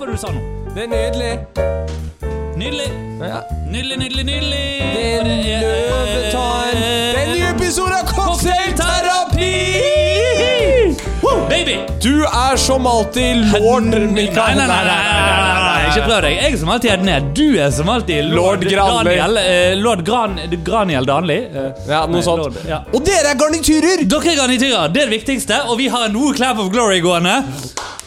var det du sa nå? Det er nydelig. Nydelig. Ja. Nydelig, nydelig, nydelig. Det er løvetann. Det er en ny episode av Cocktailterapi! Baby! Du er som alltid lord Mikael. nei, nei, nei, ikke prøv deg. Jeg er som alltid er ned. Du er som alltid Lord. Daniel, eh, Lord Gran, Graniel Danli. eh, Ja, noe sånt. Og dere er garnityrer! Dere er garnityrer, det er det viktigste, og vi har noe Clap of Glory gående.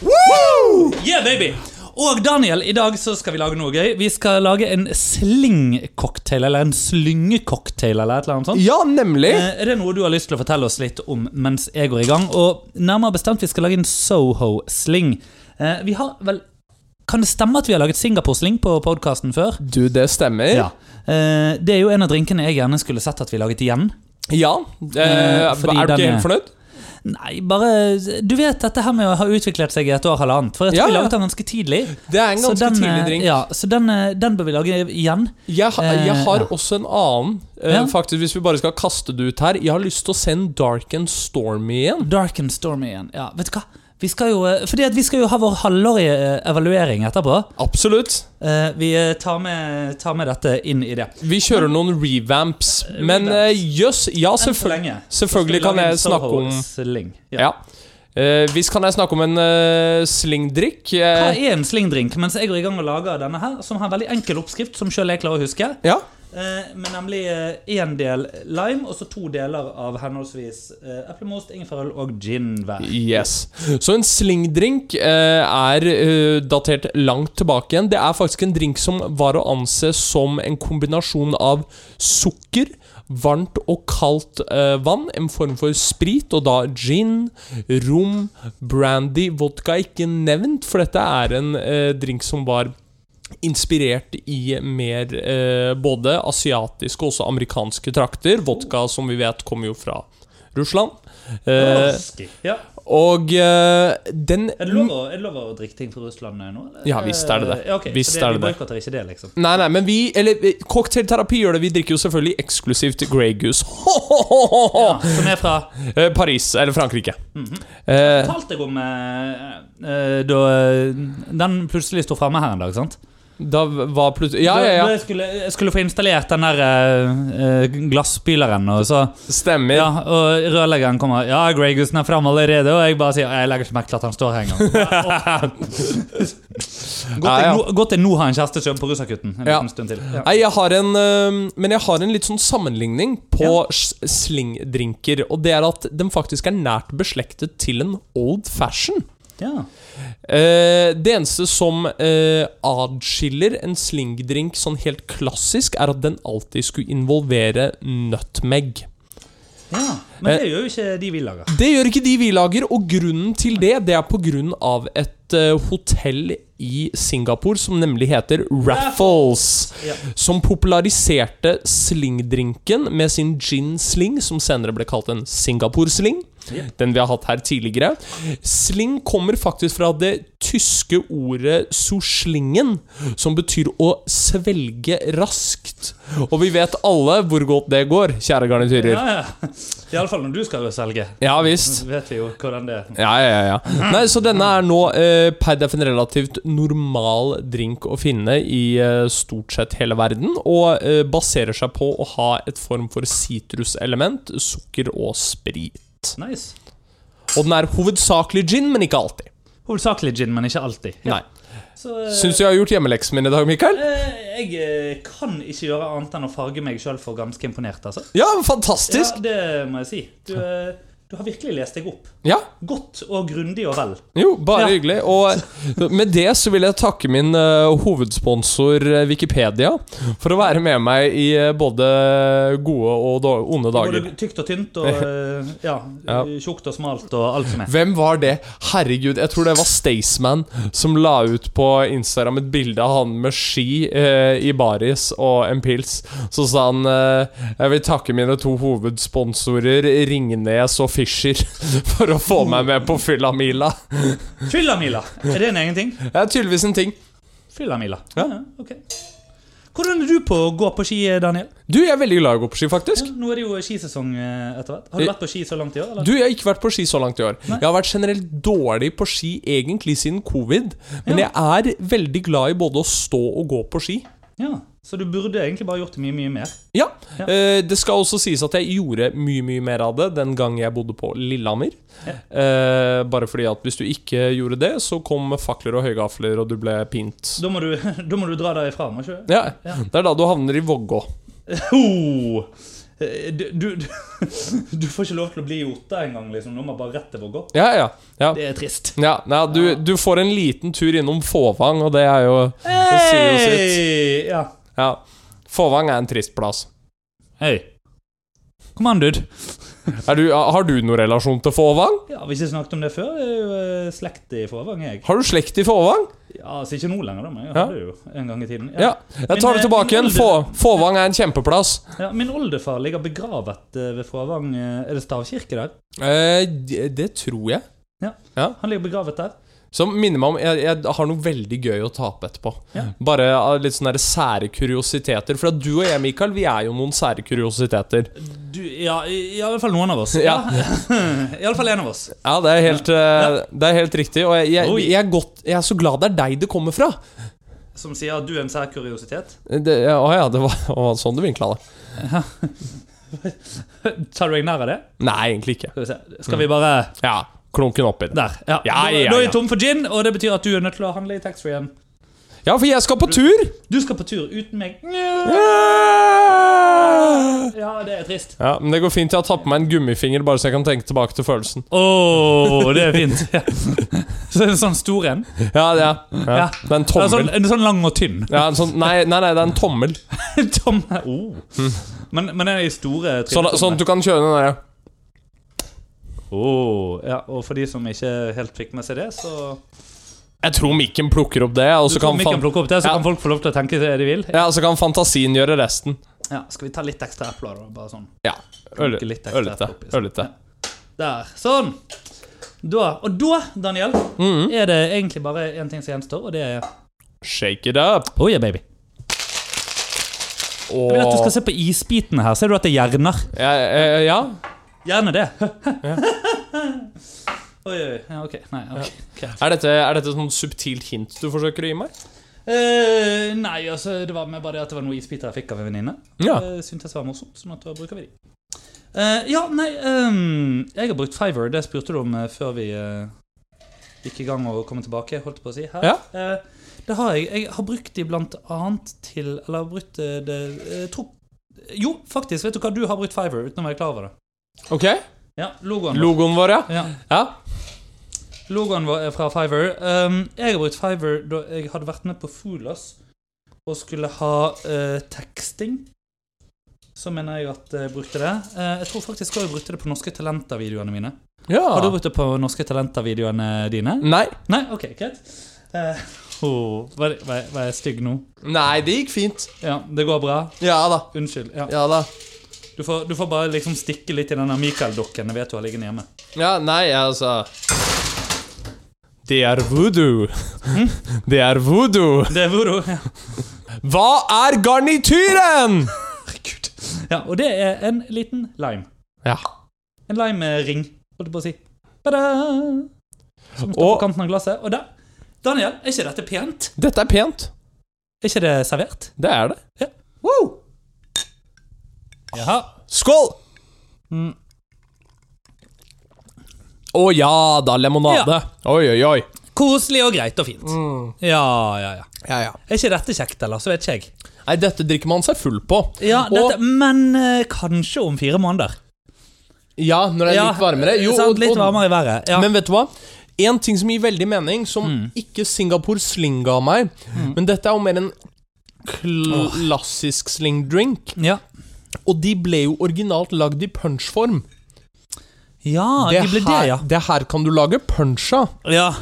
Woo! Yeah, baby! Og Daniel, i dag så skal vi lage noe gøy. Vi skal lage en sling-cocktail, eller en slyngecocktail, eller et eller annet sånt. Ja, nemlig. Eh, Er det noe du har lyst til å fortelle oss litt om mens jeg går i gang? Og nærmere bestemt, vi skal lage en Soho-sling. Eh, Vi har vel Kan det stemme at vi har laget Singapore-sling på podkasten før? Du, det stemmer. Ja. Eh, Det er jo en av drinkene jeg gjerne skulle sett at vi laget igjen. Ja. Eh, Eh, er du ikke helt fornøyd? Nei, bare Du vet dette her med å ha utviklet seg i et år halvannet. For jeg tror Ja, vi laget den ganske tidlig. Det er en ganske den, tidlig eh, drink. Ja, så den, eh, den bør vi lage igjen. Jeg, jeg Eh, har ja. også en annen. Faktisk Hvis vi bare skal kaste det ut her. Jeg har lyst til å se en Dark and Stormy igjen. Dark and Stormy igjen. Ja, vet du hva? Vi skal jo, eh, fordi vi skal jo ha vår halvårige eh, evaluering etterpå. Absolutt. Eh, vi tar med, tar med dette inn i det. Vi kjører noen revamps. Men jøss, jøss, ja, selvføl selvfølgelig kan jeg snakke om Sling. Ja. Eh, Hvis kan jeg snakke om en uh, slingdrikk? Hva Eh, er en slingdrink? Mens jeg går i gang og lager denne her, som har en veldig enkel oppskrift, som selv jeg klarer å huske. ja. Eh, med nemlig én del lime og så to deler av henholdsvis eh, eplemost, ingefærøl og ginvær. Yes. Så en slingdrink eh, er eh, datert langt tilbake igjen. Det er faktisk en drink som var å anse som en kombinasjon av sukker, varmt og kaldt eh, vann, en form for sprit, og da gin, rom, brandy, vodka ikke nevnt, for dette er en eh, drink som var inspirert i mer eh, både asiatiske og også amerikanske trakter. Vodka, som vi vet, kommer jo fra Russland. Eh. Ja. og eh, den Er det lov å, drikke ting fra Russland nå? eller? Ja, visst er det det. Ja, okay. Visst det, er det vi det. ikke det, liksom. Nei, nei, men vi Eller eh, cocktailterapi gjør det. Vi drikker jo selvfølgelig eksklusivt Grey Goose. Ja, som er fra Eh, Paris, eller Frankrike. Mhm. Eh, Fortalte jeg om eh, da den plutselig sto framme her en dag, sant? Da var plutselig Ja, ja, da ja. jeg, skulle, jeg skulle få installert den der uh, eh, glassspyleren, og så Stemmer. Ja, og rørleggeren kommer Ja, Greygussen er fremme allerede, og jeg bare sier Jeg legger ikke merke til at han står her engang. Godt Ja, ja. godt jeg nå har en kjærestesøvn på russakutten en Ja. liten stund til. Ja. Nei, jeg har en eh, Men jeg har en litt sånn sammenligning på Ja. slingdrinker. Og det er at den faktisk er nært beslektet til en old fashion. Ja. Eh, det eneste som uh, adskiller en slingdrink sånn helt klassisk, er at den alltid skulle involvere nutmeg. ja. Men det gjør jo ikke de vi lager. Det gjør ikke de vi lager, og grunnen til det Det er av et eh, hotell i Singapore som nemlig heter Raffles. Ja. Som populariserte slingdrinken med sin gin-sling, som senere ble kalt en Singapore-sling. Ja. Den vi har hatt her tidligere. Sling kommer faktisk fra det tyske ordet soslingen, som betyr å svelge raskt. Og vi vet alle hvor godt det går, kjære garnityrer. Ja, ja. Iallfall når du skal selge. Ja visst. Vet vi jo hvordan det er. Ja, ja, ja. Nei, Så denne er nå eh, per defin relativt normal drink å finne i eh, stort sett hele verden, og eh, baserer seg på å ha et form for sitruselement, sukker og sprit. Nice. Og den er hovedsakelig gin, men ikke alltid. Hovedsakelig gin, men ikke alltid. Ja. Nei. Så, eh, Syns du jeg har gjort hjemmeleksen min i dag, Mikael? Uh, jeg uh, kan ikke gjøre annet enn å farge meg sjøl for ganske imponert, altså. Ja, fantastisk! Ja, det må jeg si. Du, eh, du har virkelig lest deg opp. Ja, Godt og grundig og vel. jo, bare Ja. hyggelig. Og med det så vil jeg takke min uh, hovedsponsor eh, Wikipedia for å være med meg i uh, både gode og onde dager. Både tykt og tynt og uh, ja, Ja. tjukt og smalt og alt som er. Hvem var det? Herregud, jeg tror det var Staysman som la ut på Instagram et bilde av han med ski i baris og en pils. Så sa han Jeg vil takke mine to hovedsponsorer Ringnes og Fischer for å få meg med på Fyllamila. Fyllamila! Er det en egen ting? Det er tydeligvis en ting. Fyllamila. Ja. ok. Hvordan er du på å gå på ski, Daniel? Du, jeg er veldig glad i å gå på ski, faktisk. Nå er det jo skisesong eh, etter hvert. Har du vært på ski så langt i år? eller? Du, Jeg har ikke vært på ski så langt i år. Nei. Jeg har vært generelt dårlig på ski egentlig siden covid. Men Ja. jeg er veldig glad i både å stå og gå på ski. Ja, Så du burde egentlig bare gjort det mye, mye mer. Ja, Ja. eh, Det skal også sies at jeg gjorde mye mye mer av det den gang jeg bodde på Lillehammer. Ja. Eh, bare fordi at hvis du ikke gjorde det, så kom fakler og høygafler, og du ble pint. Da må du, da må du dra derifra, må ikke du? Ja, Ja. Det er da du havner i Vågå. Oh! Eh, Du, du, du, får ikke lov til å bli i Otta engang, liksom. Nå må bare rett til Vågå. Ja, ja. ja. Det er trist. ja, ja du, du får en liten tur innom Fåvang, og det er jo Det sier jo sitt. Ja. Ja. Fåvang er en trist plass. Hei. Kom an, dude. Du, har du noen relasjon til Fåvang? Ja, Vi har ikke snakket om det før. Jeg er jo eh, slekt i Fåvang, jeg. Har du slekt i Fåvang? Ja, altså Ikke nå lenger, da, men jeg Ja. hadde jo en gang i tiden. Ja. Jeg tar det eh, tilbake igjen. Få, Fåvang er en kjempeplass. Ja, min oldefar ligger begravet eh, ved Fåvang. Er det stavkirke der? Eh, det, det tror jeg. Ja, Han ligger begravet der. Som minner meg om jeg, jeg har noe veldig gøy å tape etterpå. Ja. Bare litt sånne sære kuriositeter. For du og jeg, Mikael, vi er jo noen sære kuriositeter. Du, ja, i, i alle fall noen av oss. Ja. I alle fall en av oss. Ja, det er helt, eh, det er helt riktig. Og jeg, jeg, jeg, er godt, jeg er så glad det er deg det kommer fra. Som sier at du er en sær kuriositet. Det, ja, å ja, det var, var sånn du vinkla det. Tar du deg nær av det? Nei, egentlig ikke. Skal vi bare Ja, klunken oppi det. Der. Ja. Ja, ja, ja, Nå er jeg tom for gin, og det betyr at du er nødt til å handle i taxfree igjen. Ja, for jeg skal på tur! Du skal på tur uten meg. Ja, det er trist. Ja, men det går fint. Jeg har tatt på meg en gummifinger, bare så jeg kan tenke tilbake til følelsen. Oh, det er fint. Ja. Så en sånn stor en? Ja, ja. ja. Ja. Det er en Ja, sånn, tommel. en sånn lang og tynn. Ja, en sånn, nei, nei, nei, det er en tommel. tommel. oh. men, men den er i store Sånn, sånn du kan kjøre den derre oh. ja, Og for de som ikke helt fikk med seg det, så Jeg tror mikken plukker opp det, og så kan fan opp det, så Ja. kan folk få lov til å tenke det de vil. ja, så kan fantasien gjøre resten. Ja, Skal vi ta litt ekstra epler. Bare sånn. Ja. Ølite. Litt. Der. Sånn. Da, og da, Daniel, Mhm. er det egentlig bare én ting som gjenstår, og det er Shake it up. Oh yeah, baby. Jeg vil at du skal se på isbitene her. Ser du at det gjerner? ja, ja, ja. Gjerne det. oi, oi, ja, ok. Nei, ok. Er dette, er dette sånn subtilt hint du forsøker å gi meg? Eh, nei, altså, det var med bare det at det var noen isbiter jeg fikk av en venninne. Ja. Uh, syntes var morsomt, sånn at da bruker vi de. Eh, ja, nei ehm, Jeg har brukt Fiver. Det spurte du om eh, før vi eh, gikk i gang og kom tilbake. holdt jeg på å si her. Ja. Eh, det har jeg. Jeg har brukt de blant annet til Eller har brukt eh, det eh, tro, Jo, faktisk. Vet du hva? Du har brukt Fiver uten å være klar over det. Ok. Ja, logoen. Logoen vår, ja. Ja. ja. Logoen vår er fra Fiver. Um, jeg har brukt Fiver da jeg hadde vært med på Foolas og skulle ha uh, teksting. Så mener jeg at jeg brukte det. Uh, jeg tror faktisk også jeg brukte det på Norske Talenter-videoene mine. ja. Har du brukt det på Norske Talenter-videoene dine? Nei. Nei? Ok, greit. Uh, oh, var, var, var jeg stygg nå? Nei, det gikk fint. Ja, det går bra. Ja da. Unnskyld. Ja. Ja da. Du, får, du får bare liksom stikke litt i denne Michael-dokken jeg vet du har liggende hjemme. Ja, nei, altså Det er voodoo. Det er voodoo. Det er voodoo. Ja. Hva er garnityren? Herregud. Ja, og det er en liten lime. Ja. En lime-ring, holdt jeg på å si. Bada! Som står Og- på kanten av glasset. Og der Daniel, er ikke dette pent? Dette er pent. Er ikke det servert? Det er det. Ja. Wow! Jaha. Skål! Mm. Å ja da, lemonade. Oi, oi, oi. Koselig og greit og fint. Ja, ja, ja. Ja, ja. Er ikke dette kjekt, eller? Så vet ikke jeg. Nei, dette drikker man seg full på. Ja, Og- dette, Men uh, kanskje om fire måneder. Ja, når det er Ja, litt varmere. Jo, sant, og- litt og- varmere i været. Ja. Men vet du hva? En ting som gir veldig mening, som Mm. ikke Singapore Sling ga meg Men dette er jo mer en klassisk sling-drink. ja. Og de ble jo originalt lagd i punchform. ja, de ble det, ja. det her kan du lage punch av. ja.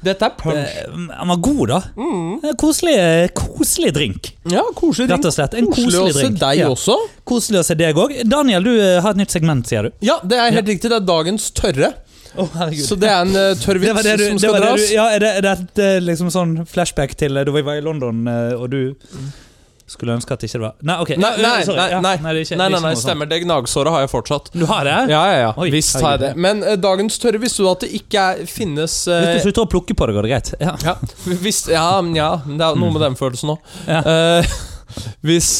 Dette er punch. Eh, Han var god, da. Mm. Eh, Koselig, koselig drink. Ja, koselig drink. Rett og slett. En Koselig koselig å se drink. deg Ja. også. Koselig å se deg òg. Daniel, du eh, har et nytt segment, sier du. Ja, det er helt riktig. Det er dagens tørre. Herregud. Så det er en uh, tørr vits det som skal det dras. du, ja, er det, er det et, eh, liksom sånn flashback til eh, da vi var i London, eh, og du Skulle ønske at det ikke var Nei, ok. Nei, nei, nei, Ja, nei. det ikke- Nei, er nei, nei, stemmer. Det gnagsåret har jeg fortsatt. Du har det? Ja, ja, ja. Oi, Visst har jeg det. Men uh, dagens tørre, visste du at det ikke er, finnes Hvis eh, du slutter å plukke på det, går det greit. Ja. ja, hvis, ja, ja, det er noe med den følelsen òg. Ja. hvis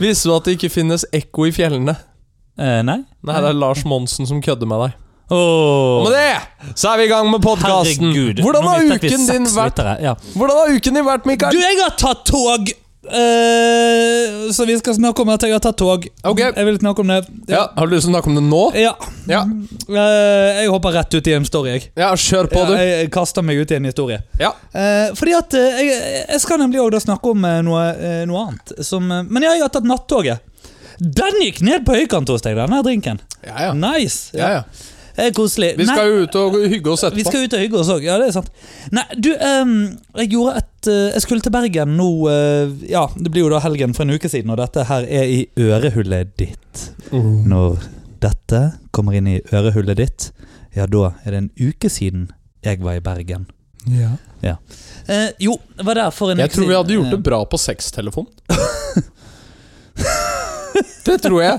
Visste du at det ikke finnes ekko i fjellene? Uh, nei? Nei, det er Lars Monsen som kødder med deg. Åh. Og med det så er vi i gang med podkasten. Hvordan har uken din vært? Ja. Hvordan har uken din vært, Mikael? Du, jeg har tatt tog! Eh, så vi skal snakke om at jeg har tatt tog. Ok. Jeg vil snakke om det. Ja, Har du lyst til å snakke om det nå? Ja. Ja, Uh, jeg hopper rett ut i en story, jeg. ja kjør på, Ja, du. jeg kaster meg ut i en historie. Ja. Uh, fordi at jeg, jeg skal nemlig da snakke om noe, noe annet. Som, men ja, jeg har tatt nattoget. Den gikk ned på høykant hos deg, den her drinken. Ja, ja. Nice. ja, ja. Er koselig. Vi skal jo ut og hygge oss etterpå. vi skal ut og hygge oss òg. Ja, det er sant. Nei, du, um, jeg gjorde et uh, Jeg skulle til Bergen nå uh, Ja, det blir jo da helgen for en uke siden, og dette her er i ørehullet ditt. Mm. Når dette kommer inn i ørehullet ditt, ja, da er det en uke siden jeg var i Bergen. Ja. Eh, jo, jeg var der for en Jeg uke tror vi hadde siden. gjort det bra på sextelefon. det tror jeg.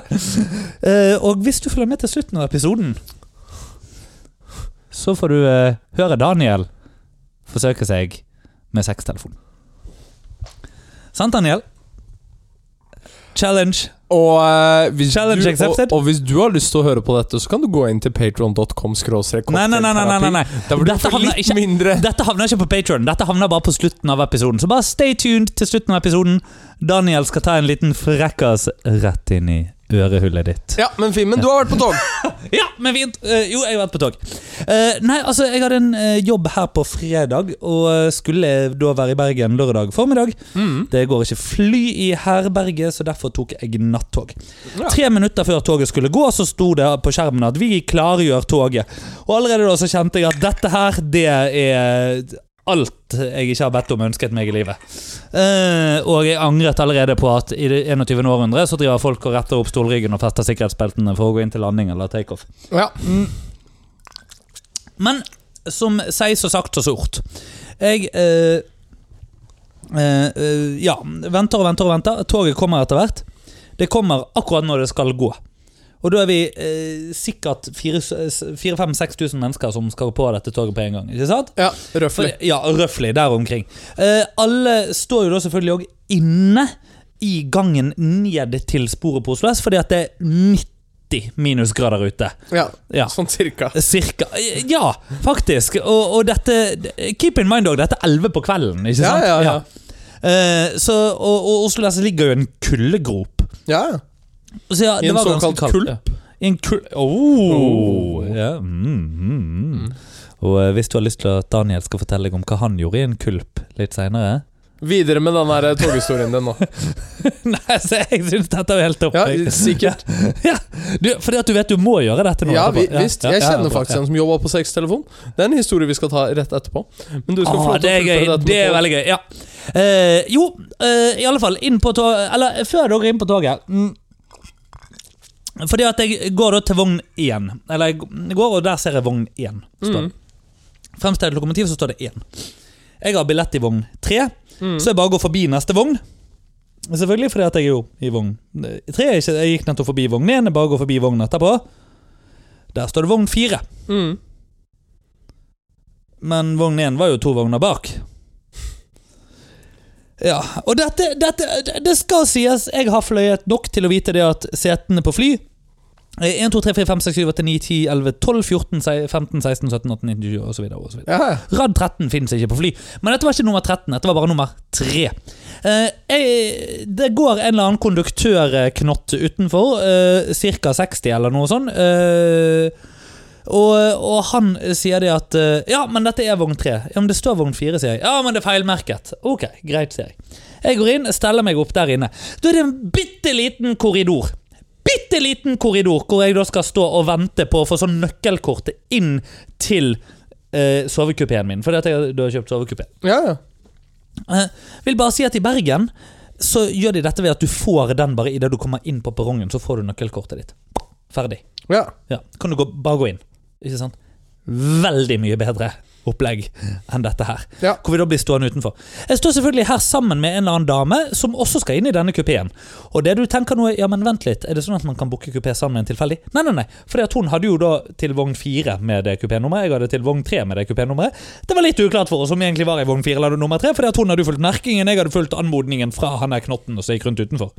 uh, og hvis du følger med til slutten av episoden, så får du eh, høre Daniel forsøke seg med sextelefon. Sant, Daniel? Challenge. Og, eh, hvis Challenge du, accepted. og, og hvis du har lyst til å høre på dette, så kan du gå inn til patron.com. Nei, nei, nei. nei, nei, nei, du Dette havner litt ikke- mindre Dette havner ikke på Patron. Dette havner bare på slutten av episoden. Så bare stay tuned til slutten av episoden. Daniel skal ta en liten frekkas rett inn i ørehullet ditt. Ja, men Finn, men du har vært på tog. Ja, men fint. Eh, jo, jeg har vært på tog. Eh, nei, altså, jeg hadde en eh, jobb her på fredag, og skulle da være i Bergen lørdag formiddag. Mm. Det går ikke fly i herberget, så derfor tok jeg nattog. Ja. Tre minutter før toget skulle gå, så sto det på skjermen at vi klargjør toget. Og allerede da så kjente jeg at dette her, det er alt jeg ikke har bedt om ønsket meg i livet. Eh, og jeg angret allerede på at i det 21. århundre så driver folk og retter opp stolryggen og fester sikkerhetsbeltene for å gå inn til landing eller takeoff. Ja. Men som sies og sagt og sort Jeg eh, eh, eh, Ja, venter og venter og venter. Toget kommer etter hvert. Det kommer akkurat når det skal gå. Og da er vi eh, sikkert 4000-5000-6000 mennesker som skal på dette toget på en gang. Ikke sant? ja For, ja, røffelig, Der omkring. Eh, alle står jo da selvfølgelig òg inne i gangen ned til sporet på Oslo S, fordi at det er 90 minusgrader ute. Ja, Ja. sånn cirka. Cirka. Ja, faktisk. Og, og dette Keep in mind òg, dette er 11 på kvelden, ikke Ja, sant? ja, ja. Eh, så, og, og Oslo S ligger jo i en kuldegrop. ja. ja. Så ja, I en såkalt kaldt, kulp. Ja. I en kulp Oh. Oh. Ja. Mm, mm, mm. Og eh, hvis du har lyst til at Daniel skal fortelle deg om hva han gjorde i en kulp litt seinere Videre med den der toghistorien din nå. Nei, så jeg syns dette er helt topp. Ja, sikkert. Ja, du, fordi at du vet du må gjøre dette nå. Ja, vi, visst. Jeg ja, kjenner faktisk ja. en som jobber på sextelefon. Det er en historie vi skal ta rett etterpå. Men du skal Ah, få det er gøy. dette Det er veldig gøy. Ja. Eh, jo, eh, i alle fall inn på toget Eller før dere er inn på toget. Mm. Fordi at jeg går da til vogn 1. Eller jeg går, og der ser jeg vogn 1. Står. Mm. Fremst til lokomotiv så står det 1. Jeg har billett i vogn 3, Mm. så jeg bare går forbi neste vogn. Selvfølgelig, fordi at jeg er jo i vogn 3. er Jeg gikk nettopp forbi vogn 1, jeg bare går forbi vogn etterpå. Der står det vogn 4. Mm. Men vogn 1 var jo to vogner bak. Ja, og dette, dette Det skal sies, jeg har fløyet nok til å vite det at setene på fly er 1, 2, 3, 4, 5, 6, 7, 8, 9, 10, 11, 12, 14, 15, 16, 17, 18, 19, 20 osv. ja. Rad 13 finnes ikke på fly. Men dette var ikke nummer 13, dette var bare nummer 3. Eh, jeg, det går en eller annen konduktørknott utenfor, eh, ca. 60 eller noe sånt. Eh, og, og han sier det at eh, Ja, men dette er vogn 3. Ja, men det står vogn 4, sier jeg. Ja, men det er feilmerket. Ok, greit, sier jeg. Jeg går inn, steller meg opp der inne. Da er det en bitte liten korridor. Bitte liten korridor hvor jeg da skal stå og vente på å få sånn nøkkelkort inn til eh, sovekupeen min. Fordi at jeg da har kjøpt sovekupé. ja, ja. Eh, vil bare si at i Bergen så gjør de dette ved at du får den bare idet du kommer inn på perrongen. Så får du nøkkelkortet ditt. Ferdig. ja. Ja, Kan du gå, bare gå inn. Ikke sant? Veldig mye bedre opplegg enn dette her. Ja. Hvor vi da blir stående utenfor. Jeg står selvfølgelig her sammen med en eller annen dame som også skal inn i denne kupeen. Og det du tenker nå er, ja, men vent litt, er det sånn at man kan booke kupé sammen med en tilfeldig? Nei, nei, nei. Fordi at hun hadde jo da til vogn fire med det kupénummeret, jeg hadde til vogn tre med det kupénummeret. Det var litt uklart for oss om vi egentlig var i vogn fire eller nummer tre, fordi at hun hadde fulgt merkingen, jeg hadde fulgt anmodningen fra han der knotten som gikk rundt utenfor.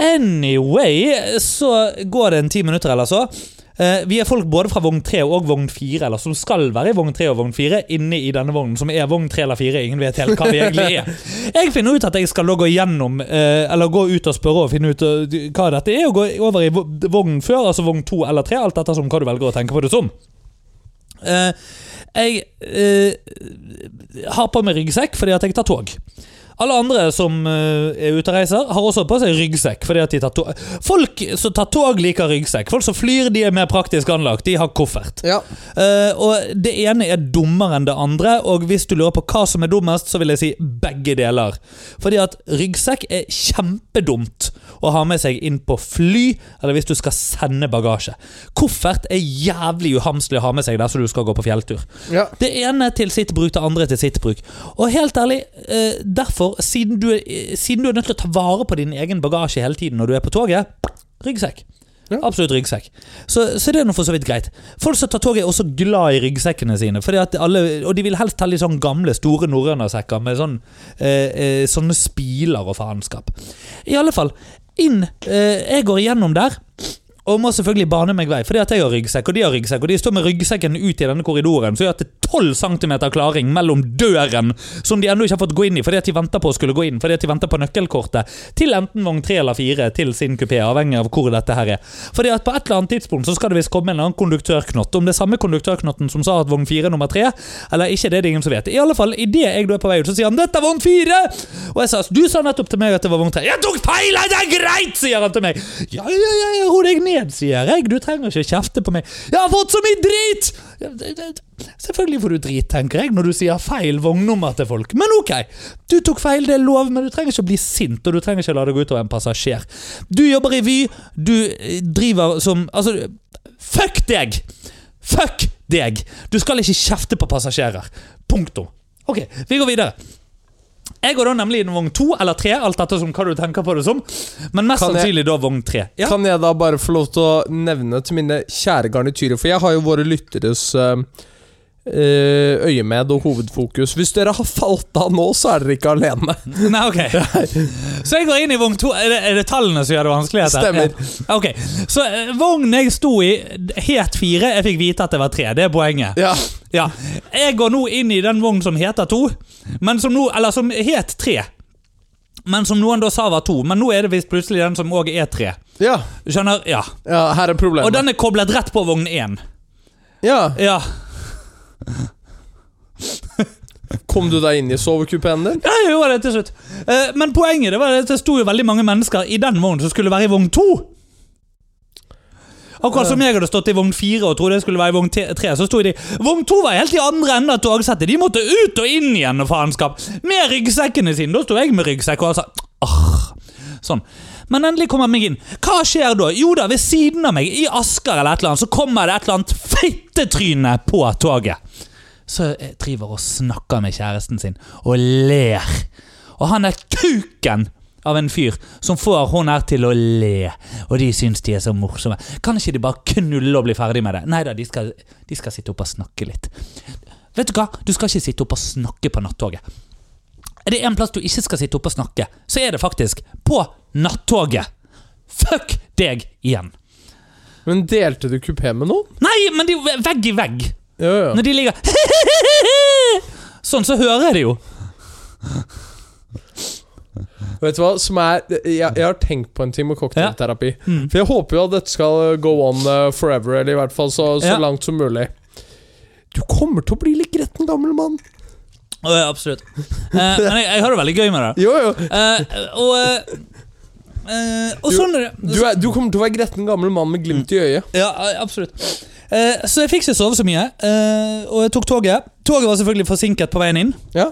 Anyway, så går det en ti minutter eller så. Eh, vi er folk både fra vogn 3 og vogn 4, eller som skal være i vogn 3 og vogn 4, inne i denne vognen, som er vogn 3 eller 4. Ingen vet helt hva vi egentlig er. Jeg finner ut at jeg skal gå gjennom, eh, eller gå ut og spørre og finne ut eh, hva dette er, og gå over i vo- vogn før, altså vogn 2 eller 3, alt ettersom hva du velger å tenke på det som. Eh, jeg har på meg ryggsekk fordi at jeg tar tog. Alle andre som eh, er ute og reiser, har også på seg ryggsekk. fordi at de tar tog. Folk som tar tog, liker ryggsekk. Folk som flyr, de er mer praktisk anlagt. De har koffert. Ja. Uh, og Det ene er dummere enn det andre, og hvis du lurer på hva som er dummest, så vil jeg si begge deler. Fordi at ryggsekk er kjempedumt å ha med seg inn på fly, eller hvis du skal sende bagasje. Koffert er jævlig uhamslig å ha med seg dersom du skal gå på fjelltur. ja. Det ene til sitt bruk, det andre til sitt bruk. Og helt ærlig, eh, derfor, siden du, er, eh, siden du er nødt til å ta vare på din egen bagasje hele tiden når du er på toget, ryggsekk. Ja. Absolutt ryggsekk. Så, så det er nå for så vidt greit. Folk som tar toget, er også glad i ryggsekkene sine. Alle, og de vil helst ha litt sånn gamle, store norrønersekker med sånn, eh, eh, sånne spiler og faenskap. I alle fall, inn eh, Jeg går igjennom der. Og må selvfølgelig bane meg vei, fordi at jeg har ryggsekk, og de har ryggsekk. Og de står med ryggsekken ut i denne korridoren, så gjør at det er 12 cm klaring mellom døren, som de ennå ikke har fått gå inn i fordi at de venter på å skulle gå inn, fordi at de venter på nøkkelkortet, til enten vogn 3 eller 4 til sin kupé, avhengig av hvor dette her er. Fordi at på et eller annet tidspunkt så skal det visst komme en annen konduktørknott. Om det er samme konduktørknotten som sa at vogn 4 er nummer 3, eller ikke, det er det ingen som vet. I alle fall, idet jeg da er på vei ut, så sier han 'dette er vogn 4'! Og jeg sa 'du sa nettopp til meg at det var vogn 3'. 'Jeg tok feil! Det er greit', sier han til meg. 'Ja, ja, ja, ned', sier jeg. 'Du trenger ikke kjefte på meg'. 'Jeg har fått så mye drit!' Selvfølgelig får du drit, tenker jeg, når du sier feil vognnummer til folk. Men ok, du tok feil, det er lov, men du trenger ikke bli sint, og du trenger ikke la det gå utover en passasjer. Du jobber i Vy, du eh, driver som Altså, fuck deg! Fuck deg! Du skal ikke kjefte på passasjerer. Punktum. Ok, vi går videre. Jeg går da nemlig i vogn to eller tre, alt etter som hva du tenker på det som. Men mest Kan jeg- sannsynlig da vogn tre. Ja. Kan jeg da bare få lov til å nevne til mine kjære garnityrer, for jeg har jo våre lytteres eh, eh, øyemed og hovedfokus. Hvis dere har falt av nå, så er dere ikke alene. Nei, ok. Så jeg går inn i vogn to. Er det, er det tallene som gjør det vanskelig? Stemmer. Ja. Ok, Så eh, vognen jeg sto i, het fire. Jeg fikk vite at det var tre. Det er poenget. Ja. Ja. Jeg går nå inn i den vognen som heter to, men som nå Eller som het tre. Men som noen da sa var to. Men nå er det visst plutselig den som òg er tre. ja. Skjønner? Ja. Ja, her er problemet. Og den er koblet rett på vogn én. Ja. Ja. Kom du deg inn i sovekupeen din? Ja, jeg gjorde det til slutt. Eh, men poenget det var at det sto jo veldig mange mennesker i den vognen som skulle være i vogn to. Akkurat som jeg hadde stått i vogn fire og trodde jeg skulle være i vogn tre. Så sto de Vogn to var helt i andre enden av togsettet. De måtte ut og inn igjen og faenskap. Med ryggsekkene sine. Da sto jeg med ryggsekk og sa Åh. Sånn. Men endelig kommer meg inn. Hva skjer da? Jo da, ved siden av meg, i Asker eller et eller annet, så kommer det et eller annet fittetryne på toget. Så jeg driver og snakker med kjæresten sin og ler. Og han er kuken av en fyr som får hun her til å le. Og de syns de er så morsomme. Kan ikke de bare knulle og bli ferdig med det? Nei da, de de skal sitte oppe og snakke litt. Vet du hva? Du skal ikke sitte oppe og snakke på nattoget. Er det en plass du ikke skal sitte oppe og snakke, så er det faktisk på nattoget. Fuck deg igjen. Men delte du kupé med noen? Nei, men det er jo vegg i vegg. Ja, ja. Når de ligger Sånn, så hører jeg det jo. Vet du hva, som er Jeg, jeg har tenkt på en ting med cocktailterapi. Mm. For jeg håper jo at dette skal go on uh, forever, eller i hvert fall så, så Ja. langt som mulig. Du kommer til å bli litt gretten gammel mann. Oh, ja, absolutt. Eh, men jeg, jeg har det veldig gøy med det. Jo, jo. Eh, og eh, Uh, og Du- sånn er det. Du, er, du kommer til å være gretten gammel mann med glimt i øyet. Ja, absolutt. uh, så jeg fikk ikke sove så mye, uh, og jeg tok toget. Toget var selvfølgelig forsinket på veien inn. Ja?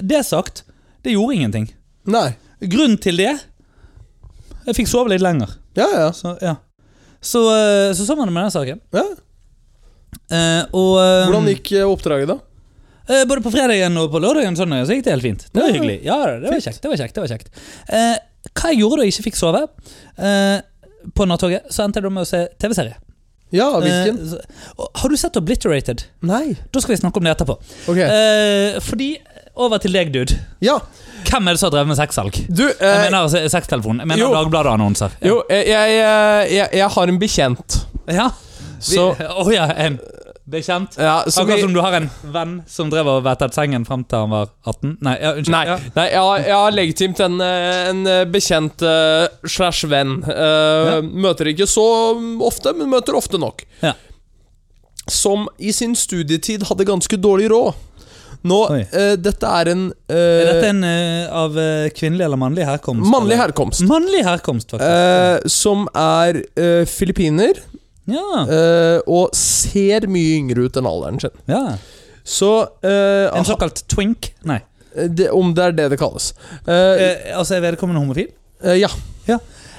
Det sagt, det gjorde ingenting. Nei. Grunnen til det Jeg fikk sove litt lenger. Ja, ja. Så ja Så, eh, så sånn var det med den saken. ja. Eh, og eh, Hvordan gikk eh, oppdraget, da? eh, Både på fredagen og på lørdagen sånn, så gikk det helt fint. Det var Ja, hyggelig. Ja, det var kjekt. det var kjekt, det var kjekt. Eh, hva jeg gjorde da jeg ikke fikk sove eh, på nattoget, så endte jeg da med å se TV-serie. Ja, hvilken? Eh, så- og har du sett Obliterated? Nei. Da skal vi snakke om det etterpå. Ok. Eh, fordi Over til deg, dude. Ja, Hvem er det som har drevet med sexsalg? du Jeg eh, mener se- sextelefon. Jeg mener. Dagbladet-annonser. Ja. Jo, eh, jeg, jeg, jeg, jeg har en bekjent. Ja. Å oh, ja, en bekjent. ja, så Akkurat vi, som du har en venn som drev og vettet sengen fram til han var 18? Nei, ja, unnskyld. Nei, Ja. nei jeg, har, jeg legitimt en, eh, en eh, bekjent uh, slash venn. Uh. Møter ikke så ofte, men møter ofte nok. Ja. Som i sin studietid hadde ganske dårlig råd. Nå, eh, dette er en uh, Er dette en uh, av eh, kvinnelig eller mannlig herkomst? mannlig eller? herkomst. Mannlig herkomst, faktisk. eh, som er eh, filippiner, ja. eh, og ser mye yngre ut enn alderen sin. ja. Så eh, En såkalt twink? Nei. det, Om det er det det kalles. Eh, Eh, altså, er vedkommende homofil? eh, ja,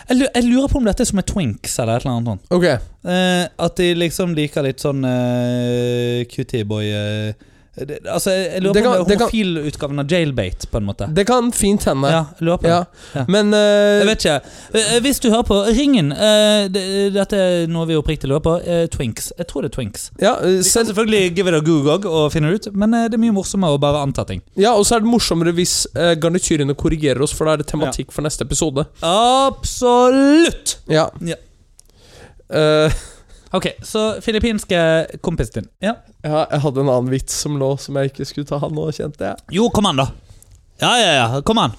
Jeg lurer på om dette er som er twinks eller et eller annet sånt. ok. Eh, at de liksom liker litt sånn uh, cutie boy eh, det- Altså, jeg lurer Det på om det er homofilutgaven av Jailbait, på en måte. Det kan fint hende. Ja, jeg lurer på. Ja. Ja. Men Jeg eh, vet ikke. Eh, Hvis du hører på, Ringen. Eh, det- Dette er noe vi oppriktig lurer på. Uh, Twinks. Jeg tror det er Twinks. ja, uh, Vi kan selvfølgelig give it a google og finne det ut, men eh, det er mye morsommere å bare anta ting. ja, og så er det morsommere hvis uh, garnityrene korrigerer oss, for da er det tematikk for neste episode. Absolutt! Ja. Ja. Eh, Ok, så filippinske kompisen din. Ja. ja, jeg hadde en annen vits som lå, som jeg ikke skulle ta nå, kjente jeg. Jo, kom an, da. Ja, ja, ja. Kom an.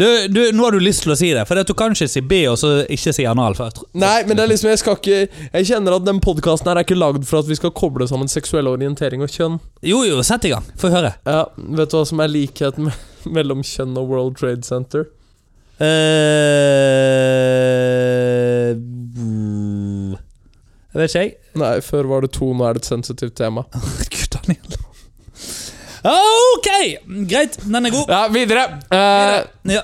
Du, du, nå har du lyst til å si det, for at du kan ikke si B og så ikke si anal. Jeg Nei, men det er liksom, jeg skal ikke Jeg kjenner at den podkasten er ikke lagd for at vi skal koble sammen seksuell orientering og kjønn. Jo, jo, sett i gang. Få høre. Ja, Vet du hva som er likheten me- mellom kjønn og World Trade Center? Eh, Jeg vet ikke, jeg. Nei, før var det to, nå er det et sensitivt tema. Gud, Daniel. Ok! Greit, den er god. Ja, videre. Eh, Ja.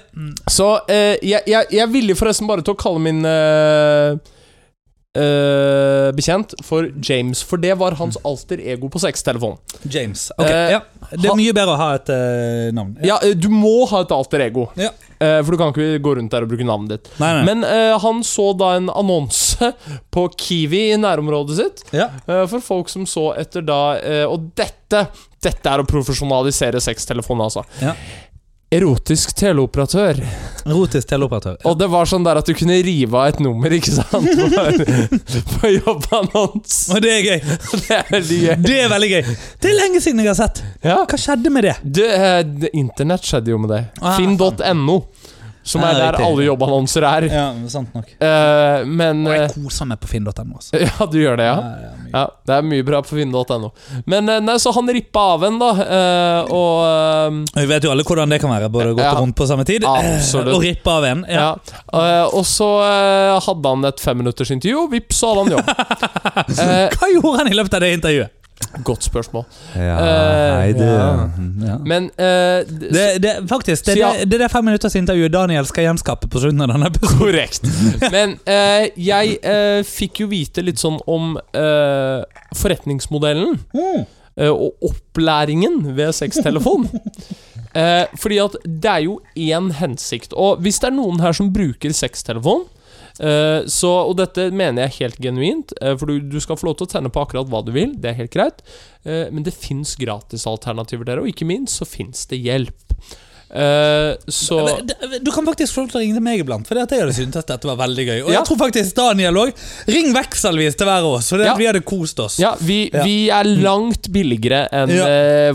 Så uh, jeg, jeg, jeg er villig forresten bare til å kalle min uh, eh, bekjent for James, for det var hans alter ego på sextelefonen. James. Ok, ja. Det er mye bedre å ha et uh, navn. Ja, ja. du må ha et alter ego, Ja. Uh, for du kan ikke gå rundt der og bruke navnet ditt. Nei, nei. Men uh, han så da en annonse på Kiwi i nærområdet sitt ja. eh, for folk som så etter da eh, Og dette Dette er å profesjonalisere sextelefonen, altså. Ja. Erotisk teleoperatør. Erotisk teleoperatør. Og det var sånn der at du kunne rive av et nummer, ikke sant? På, på jobbannons. Og det er gøy. Det er veldig gøy. Det er veldig gøy. Det er lenge siden jeg har sett. Ja. Hva skjedde med det? Det, eh, det, internett skjedde jo med det. Ah, Finn.no, som er der alle jobbannonser er. Ja, sant nok. Uh, men Og jeg eh, koser meg på finn.no. Altså. Ja, du gjør det, ja? Ja, ja. Ja, det er mye bra på finn.no. Men eh, nei, så han rippa av en, da. Uh, og Vi vet jo alle hvordan det kan være. Både gått Ja. rundt på samme tid Absolutt. og rippe av en. ja. Ja. eh, og så hadde han et femminutters intervju, og vips, så hadde han jobb. Hva gjorde han i løpet av det intervjuet? Godt spørsmål. Ja, Eh, det, ja. ja. Men uh, Det, det, faktisk, det, ja. det, det er fem minutters intervju Daniel skal gjenskape på slutten av denne episoden. Korrekt. Men uh, jeg eh, fikk jo vite litt sånn om eh, forretningsmodellen. Mm. eh, og opplæringen ved sextelefon. Eh, fordi at det er jo én hensikt. Og hvis det er noen her som bruker sextelefon eh, så, Og dette mener jeg helt genuint, eh, for du, du skal få lov til å tenne på akkurat hva du vil. Det er helt greit. Eh, men det fins gratisalternativer der, og ikke minst så fins det hjelp. Så Du kan faktisk få lov til å ringe til meg iblant, for jeg hadde syntes dette var veldig gøy. Og Ja. jeg tror faktisk Daniel òg. Ring vekselvis til hver av oss, for det, Ja. vi hadde kost oss. Ja, vi, vi er langt billigere enn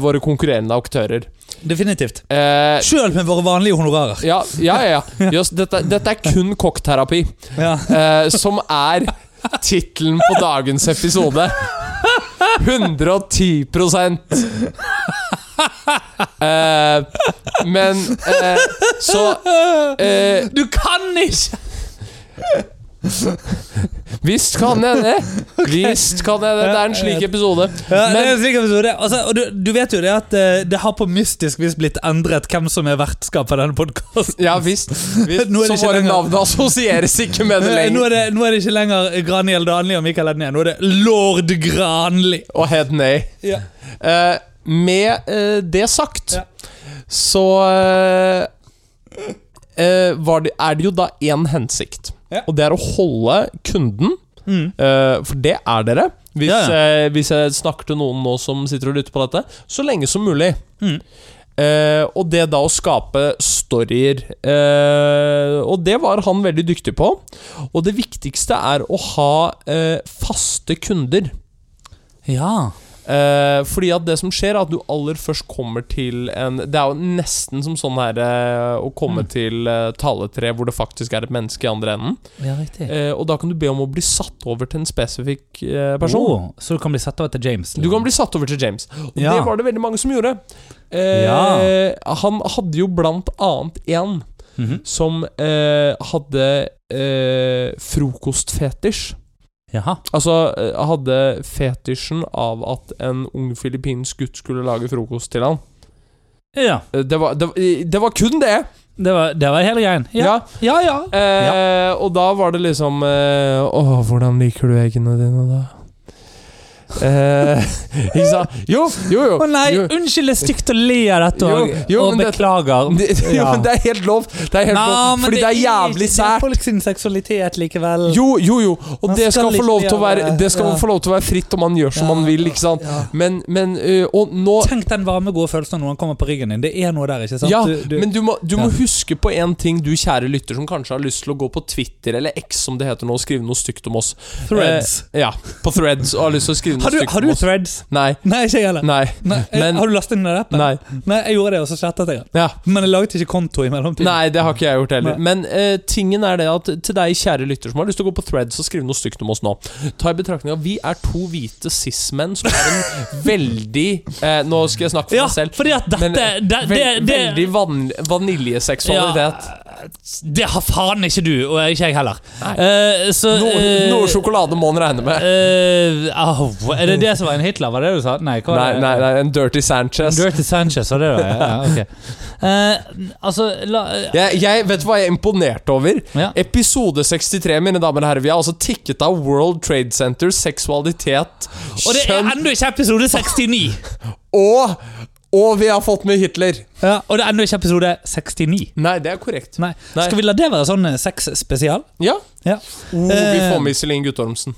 våre konkurrerende aktører. Definitivt. Eh, Sjøl med våre vanlige honorarer. ja, ja, ja. ja. Just, dette, dette er kun kokkterapi, Ja. eh, som er tittelen på dagens episode. 110 eh, Men eh, så eh, Du kan ikke! Visst kan jeg det! Visst kan jeg det. Det er en slik episode. Ja, det er en slik episode. Altså, og du, du vet jo det at eh, det har på mystisk vis blitt endret hvem som er vertskap for denne podkasten. ja, visst. visst. Nå det Så våre navn assosieres ikke med det Nå lenger. er, det, nå er det ikke lenger Graniel Danli og Mikael Edné. Nå er det lord Granli. Og Hedney. Ja. Uh, med uh, det sagt, Ja. så uh, var det, er det jo da én hensikt. Ja. Og det er å holde kunden, Mm. Uh, for det er dere. Hvis, Ja, eh, hvis jeg snakker til noen nå som sitter og lytter på dette, så lenge som mulig. Mm. Uh, og det da å skape storyer Og det var han veldig dyktig på. Og det viktigste er å ha faste kunder. Ja. Eh, fordi at det som skjer, er at du aller først kommer til en Det er jo nesten som sånn her eh, å komme Mm. til eh, taletre hvor det faktisk er et menneske i andre enden. ja. Eh, og da kan du be om å bli satt over til en spesifikk person. Oh, så du kan bli satt over til James? Du kan bli satt over til James. Og Ja. det var det veldig mange som gjorde. Eh, Ja. Han hadde jo blant annet en -hmm. som eh, hadde eh, frokostfetisj. Jaha. Altså eh, hadde fetisjen av at en ung filippinsk gutt skulle lage frokost til han. Ja. Eh, Det var, det, det var kun det! Det var, det var hele greien. Ja. Ja, ja. Eh, Og da var det liksom eh, Å, hvordan liker du eggene dine, da? Eh, ikke sant? Jo, jo, jo. Å nei, jo. unnskyld, det er stygt å le av dette og, og det- beklager. Det, jo, men det er helt lov. Det er helt Nå, lov fordi det er jævlig sært. Det er folk sin seksualitet likevel. Jo, jo, jo. Og Man det skal, skal få lov til å være Det skal ja. få lov til å være fritt om man gjør som Ja, man vil, ikke sant? ja. Men, men øh, Og nå Tenk den varme, gode følelsen når han kommer på ryggen din. Det er noe der, ikke sant? Ja, Du- du- men du må, du må huske på én ting, du kjære lytter, som kanskje har lyst til å gå på Twitter eller X, som det heter nå, og skrive noe stygt om oss. Threads. Eh, ja, på Threads, og har lyst til å skrive noe har du, har du threads? Nei. Nei, ikke jeg heller. Nei. Nei, Men- har du lastet ned appen? Nei. Nei, jeg gjorde det, og så slettet jeg den. Ja. Men jeg laget ikke konto i mellomtiden. Nei, det har ikke jeg gjort heller. Men uh, tingen er det at til deg, kjære lytter, som har lyst til å gå på Threads og skrive noe stygt om oss nå, ta i betraktning at vi er to hvite cis-menn som er en veldig uh, Nå skal jeg snakke for Ja, meg selv. fordi at dette Men, det, det, det, veldig van vaniljeseksualitet. Ja, det har faen ikke du, og ikke jeg heller. Nei. så, uh, Noe, noe sjokolade må en regne med. Uh, au, Er det det som var en Hitler? Var det det du sa? Nei, Nei, nei, nei, en Dirty Sanchez. Dirty Sanchez, var det det? Ja, ok. uh, altså la, Jeg, jeg vet du hva jeg er imponert over? ja. Episode 63, mine damer og herrer. Vi har altså tikket av World Trade Center, seksualitet, Og det er kjønn ennå ikke episode 69! og Og vi har fått med Hitler. Ja, og det er ennå ikke episode 69. Nei, det er korrekt. Nei. Nei. Skal vi la det være sånn eh, sexspesial? Ja. Ja. Oh, vi får med Iselin Guttormsen.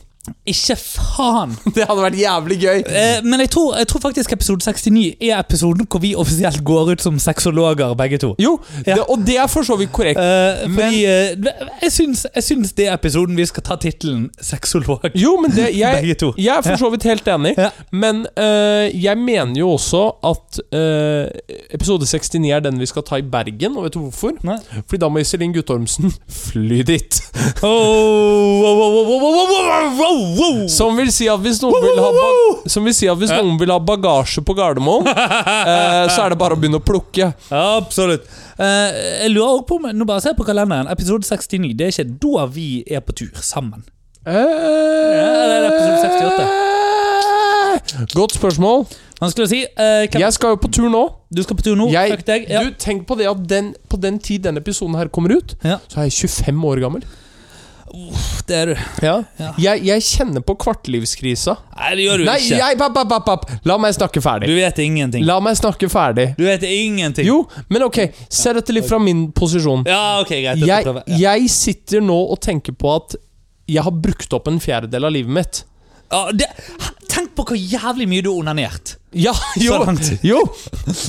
Ikke faen! Det hadde vært jævlig gøy. Eh, men jeg tror, jeg tror faktisk episode 69 er episoden hvor vi offisielt går ut som sexologer, begge to. Jo, Ja. det, og det er for så vidt korrekt. Eh, Men- fordi eh, jeg, syns, jeg syns det er episoden vi skal ta tittelen sexolog. Jo, men det jeg, Begge to. jeg er for så vidt helt enig. Ja. Men øh, jeg mener jo også at øh, episode 69 er den vi skal ta i Bergen. Og vet du hvorfor? Nei. Fordi da må Iselin Guttormsen fly dit. Oh, wow, wow, wow, wow, wow, wow, wow, wow. Som vil si at hvis noen vil ha, ba som vil si at hvis Ja. noen vil ha bagasje på Gardermoen, eh, så er det bare å begynne å plukke. Absolutt. Eh, jeg lurer også på Nå bare ser jeg på kalenderen. Episode 69. Det er ikke da vi er på tur sammen. det episode Godt spørsmål. Vanskelig å si. Eh, Jeg skal jo på tur nå. Du skal på tur nå? Jeg- deg. Ja. Du, Tenk på det at den, på den tid denne episoden her kommer ut, Ja. så er jeg 25 år gammel. Det er du. Ja. Ja. Jeg, jeg kjenner på kvartlivskrisa. Nei, det gjør du Nei, ikke. jeg, papp, papp, papp. La meg snakke ferdig. Du vet ingenting. La meg snakke ferdig. Du vet ingenting. Jo, men ok, se dette litt fra min posisjon. Ja, ok, greit. Jeg, jeg sitter nå og tenker på at jeg har brukt opp en fjerdedel av livet mitt. Ja, det, tenk på hvor jævlig mye du har onanert. Ja, jo, jo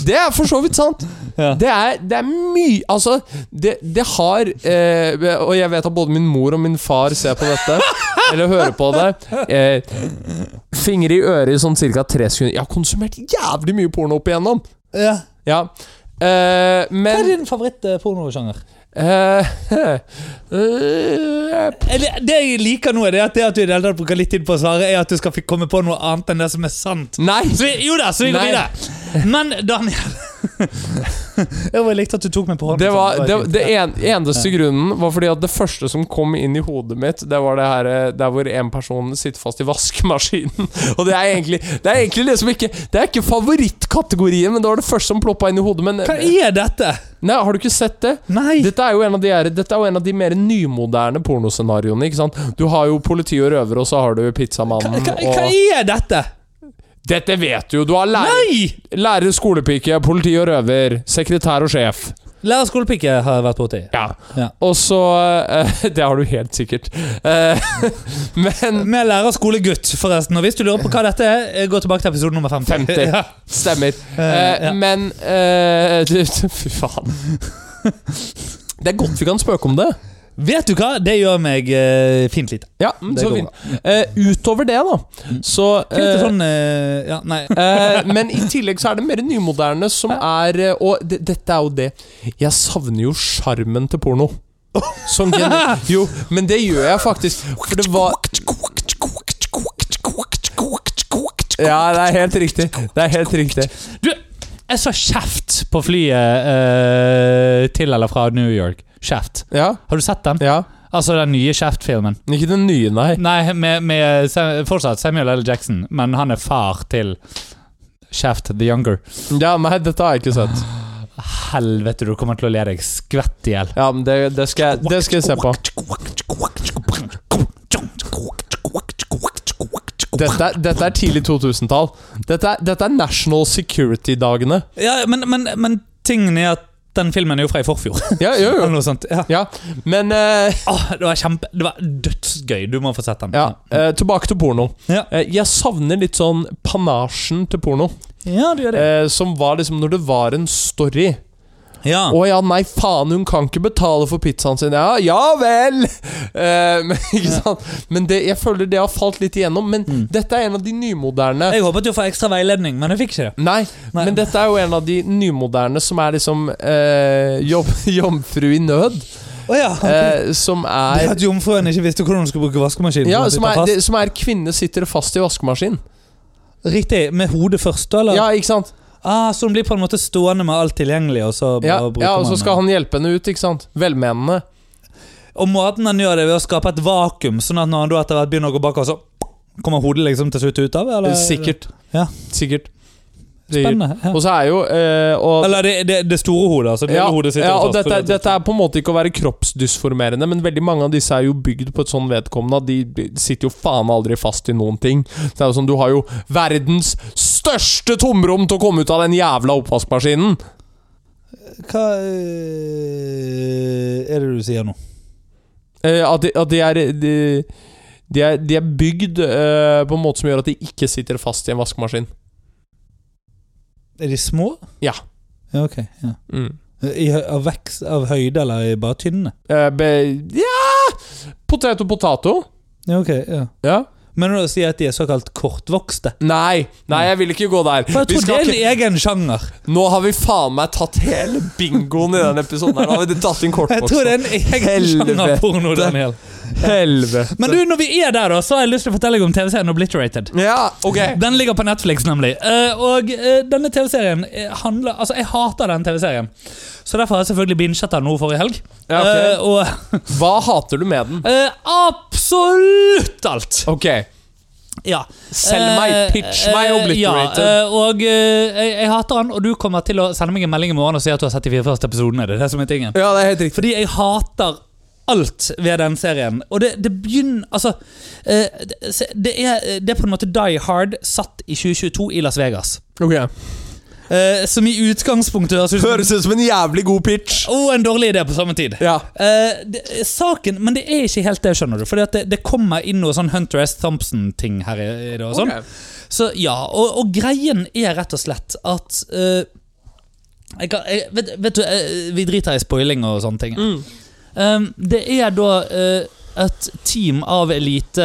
Det er for så vidt sant. Ja. Det er, det er mye Altså, det, det har eh, Og jeg vet at både min mor og min far ser på dette, eller hører på det. Eh, finger i øret i sånn ca. tre sekunder. Jeg har konsumert jævlig mye porno opp igjennom. Ja. Ja. Eh, Hva er din favoritt-pornosjanger? eh, eh, Det, jeg liker nå, er det at, det at du i bruker litt tid på å svare, er at du skal komme på noe annet enn det som er sant. Nei! Så vi, jo da, så vi går videre. Men Daniel Jeg var likte at du tok meg på hånden. Det, var, det, det en, eneste grunnen var fordi at det første som kom inn i hodet mitt, det var det her eh, der hvor en person sitter fast i vaskemaskinen. Og det er egentlig Det er egentlig liksom ikke Det er ikke favorittkategorien, men det var det første som ploppa inn i hodet. Men Hva er dette? Nei, har du ikke sett det? Nei! Dette er jo en av de, her, dette er jo en av de mer nymoderne pornoscenarioene. ikke sant? Du har jo politi og røver, og så har du pizzamannen hva, hva hva er dette? Dette vet du jo! Du har lærer, Nei! lærer, skolepike, politi og røver, sekretær og sjef. Lærer skolepike har jeg vært borti. Ja. Ja. Og så uh, Det har du helt sikkert. Uh, men Med lærer skolegutt, forresten. Og hvis du lurer på hva dette er, eh, gå tilbake til episode nummer 50. 50. Ja. Stemmer. Eh, ja. Men Fy faen. Det er godt vi kan spøke om det. Vet du hva? Det gjør meg uh, fint lite. Ja, Det så fint. Uh, utover det, da, så eh, sånn Ja, nei. Men i tillegg så er det mer nymoderne som er Og dette er jo det Jeg savner jo sjarmen til porno. Som jo, men det gjør jeg faktisk. For det var Ja, det er helt riktig. Det er helt riktig. Du, jeg så kjeft på flyet til eller fra New York. Shaft. Ja, Har du sett den? ja. Altså den nye Shaft-filmen. Ikke den nye, nei. Nei, med, med fortsatt Samuel L. Jackson, men han er far til Shaft the Younger. Ja, nei, dette har jeg ikke sett. Helvete, du kommer til å le deg skvett i hjel. Ja, men det, det, skal, jeg, det skal jeg se på. Dette, dette er tidlig 2000-tall. Dette, dette er National Security-dagene. Ja, men, men, men tingen er at den filmen er jo fra i forfjor. Ja, jo, Eller jo. noe sånt. Ja. Ja, men eh, Åh, det var kjempe Det var dødsgøy. Du må få sett den. ja, eh, tilbake til porno. Ja. Eh, jeg savner litt sånn panasjen til porno. Ja, du gjør det. Eh, som var liksom når det var en story. Ja. Å ja, nei, faen, hun kan ikke betale for pizzaen sin. Ja, ja vel! Eh, men, ikke sant? men det, jeg føler det har falt litt igjennom. Men Mm. dette er en av de nymoderne Jeg håpet jo å få ekstra veiledning, men jeg fikk ikke det. Nei, Nei. men dette er jo en av de nymoderne som er liksom eh, jobb, jomfru i nød. Å ja. Eh, som Det er at jomfruen ikke visste hvordan hun skulle bruke vaskemaskinen. ja, som er, det, som er kvinne sitter fast i vaskemaskin. Riktig. Med hodet først, da? Eller? Ja, ikke sant? Ah, så hun blir på en måte stående med alt tilgjengelig, og så bare Ja, bruker ja, og så skal han hjelpe henne ut, ikke sant? Velmenende. Og måten han gjør det ved å skape et vakuum, sånn at når han da etter hvert begynner å gå bakover, så kommer hodet liksom til slutt ut av? Eller? Sikkert. Ja. Sikkert. Spennende. Ja. Og så er jo eh, og, Eller det, det, det store hodet. Altså det ja, hodet sitter ja, og dette, er, dette er på en måte ikke å være kroppsdysformerende, men veldig mange av disse er jo bygd på et sånn vedkommende at de sitter jo faen aldri fast i noen ting. Det er jo sånn, Du har jo verdens største tomrom til å komme ut av den jævla oppvaskmaskinen! Hva øh, er det du sier nå? Eh, at, de, at de er de, de er, de er bygd uh, på en måte som gjør at de ikke sitter fast i en vaskemaskin. Er de små? Ja. Ja, ok. Ja. Mm. I, av, vekst, av høyde, eller bare tynne? Uh, be, ja Potet og potato. Ja, ok. Ja. Ja. Mener du å si at de er såkalt kortvokste? Nei, nei, jeg vil ikke gå der. For jeg Vi tror det er en egen sjanger. nå har vi faen meg tatt hele bingoen i denne episoden. her Nå har vi tatt inn Jeg tror det er en egen Helvete. sjanger porno, Daniel. Helvete. Men du, når vi er der, da, så har jeg lyst til å fortelle deg om TV-serien Obliterated. Ja, ok. Den ligger på Netflix, nemlig. Eh, og eh, denne TV-serien eh, handler Altså, jeg hater den TV-serien. Så derfor har jeg selvfølgelig binget den nå forrige helg. Ja, okay. Eh, og Hva hater du med den? eh, absolutt alt! Ok, Ja. selg meg, Eh, pitch meg eh, Obliterated. Ja, eh, og jeg, jeg hater han, og du kommer til å sende meg en melding i morgen og si at du har sett de fire første episodene. Det er det som er tingen. Ja, det er helt riktig. Fordi jeg hater alt ved den serien. Og det, det begynner Altså det, er, det er på en måte Die Hard satt i 2022 i Las Vegas. Ok Eh, som i utgangspunktet høres ut som Høres ut som en jævlig god pitch. Og en dårlig idé på samme tid. Ja. Eh, det, saken, Men det er ikke helt det, skjønner du. Fordi at det, det kommer inn noe sånn Hunter S. Thompson-ting her. i, i det og sånn Ok. Så ja, og, og greien er rett og slett at eh, jeg kan, jeg, vet, vet du, eh, Vi driter i spoiling og sånne ting. Mm. Um, det er da eh, et team av elite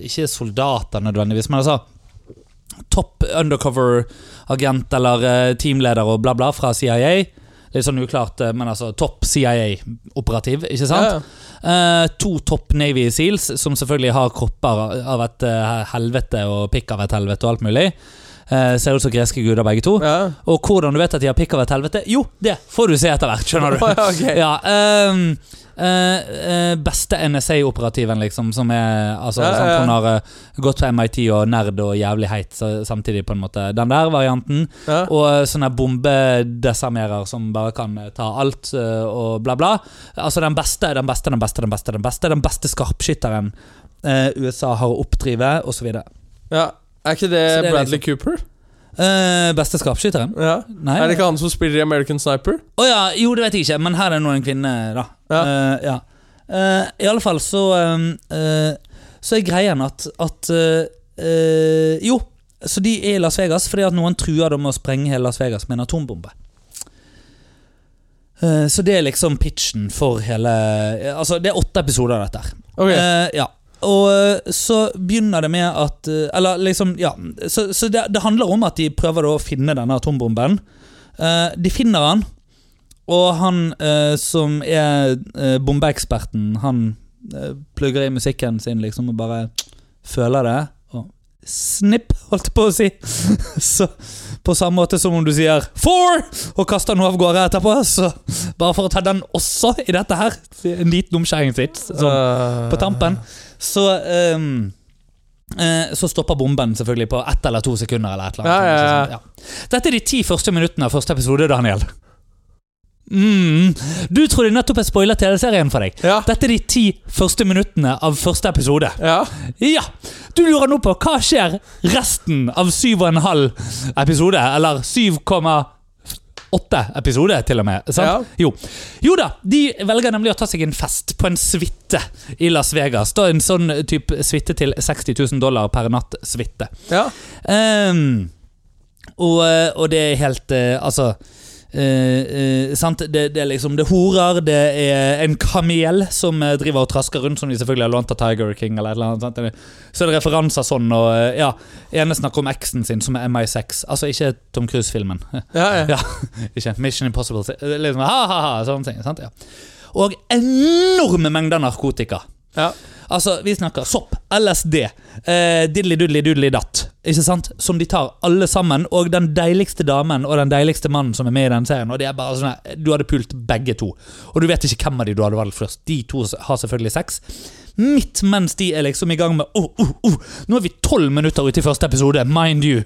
Ikke soldater nødvendigvis, men altså Topp undercover-agent eller eh, teamleder og bla, bla fra CIA. Litt sånn uklart, eh, men altså topp CIA-operativ, ikke sant? Ja. Eh, to topp Navy Seals, som selvfølgelig har kropper av et helvete og pikk av et helvete og alt mulig. Eh, ser ut som greske guder, begge to. Ja. Og hvordan du vet at de har pikk av et helvete? Jo, det får du se etter hvert. skjønner du okay. Ja, um, uh, uh, Beste NSA-operativen, liksom, som er Altså, Ja, sant. Hun har uh, gått på MIT og nerd og jævlig heit samtidig, på en måte. Den der varianten. Og sånne bombedesarmerer som bare kan ta alt og bla, bla. Altså den beste, den beste, den beste, den beste, den beste, den beste skarpskytteren USA har å oppdrive, osv. ja. Er ikke det, det Bradley Bradley Cooper? Uh, beste skapskytteren? Ja. Nei. Er det ikke han som spiller i American Sniper? Oh, ja, jo, det vet jeg ikke, men her er nå en kvinne, da. Ja. Uh, ja. Uh, I alle fall så um, eh, Så er greien at, at Jo, så de er i Las Vegas fordi at noen truer dem med å sprenge hele Las Vegas med en atombombe. Eh, så det er liksom pitchen for hele Altså, det er åtte episoder av dette. Okay. Ok. Eh, ja. Og eh, så begynner det med at eh, Eller liksom, ja Så, så det, det handler om at de prøver å finne denne atombomben. Eh, de finner han, og han som er bombeeksperten, han plugger i musikken sin liksom og bare føler det. Og snipp, holdt jeg på å si. så på samme måte som om du sier 'four' og kaster noe av gårde etterpå. Så bare for å ta den også i dette her. En liten omskjæringshit. Sånn Eh, på tampen. Så um, Så stopper bomben selvfølgelig på ett eller to sekunder. eller eller annet. Ja, ja, ja. Sånn. Dette er de ti første minuttene av første episode, Daniel. Mm. Du trodde nettopp jeg spoila TV-serien for deg. Dette er de ti første minuttene av første episode. ja. Ja! Du lurer nå på hva skjer resten av syv og en halv episode? Eller 7,8 episode, til og med. Ja. Jo. jo da, de velger nemlig å ta seg en fest på en suite i Las Vegas. Da En sånn type suite til 60 000 dollar per natt suite. ja. Um, og, eh, og det er helt eh, Altså eh, eh, sant? Det, det er liksom Det er horer, det er en kamel som eh, driver og trasker rundt, som de selvfølgelig har lånt av Tiger King. eller eller annet sant? Så er det referanser sånn, og eh, ja ene snakker om eksen sin, som er MI6. Altså ikke Tom Cruise-filmen. ja, ja. Ja, ikke Mission Impossible. Liksom, ha, ha, ha, sånne ting. Sant? Ja. Og enorme mengder narkotika. Ja. Altså, Vi snakker sopp, LSD, eh, diddeli-dudli-dudli-datt. Ikke sant? Som de tar alle sammen. Og den deiligste damen og den deiligste mannen som er med i den serien. Og det er bare sånn Du hadde pult begge to. Og du vet ikke hvem av de du hadde valgt først. De to har selvfølgelig sex. Midt mens de er liksom i gang med oh, oh, oh. Nå er vi tolv minutter ute i første episode, mind you.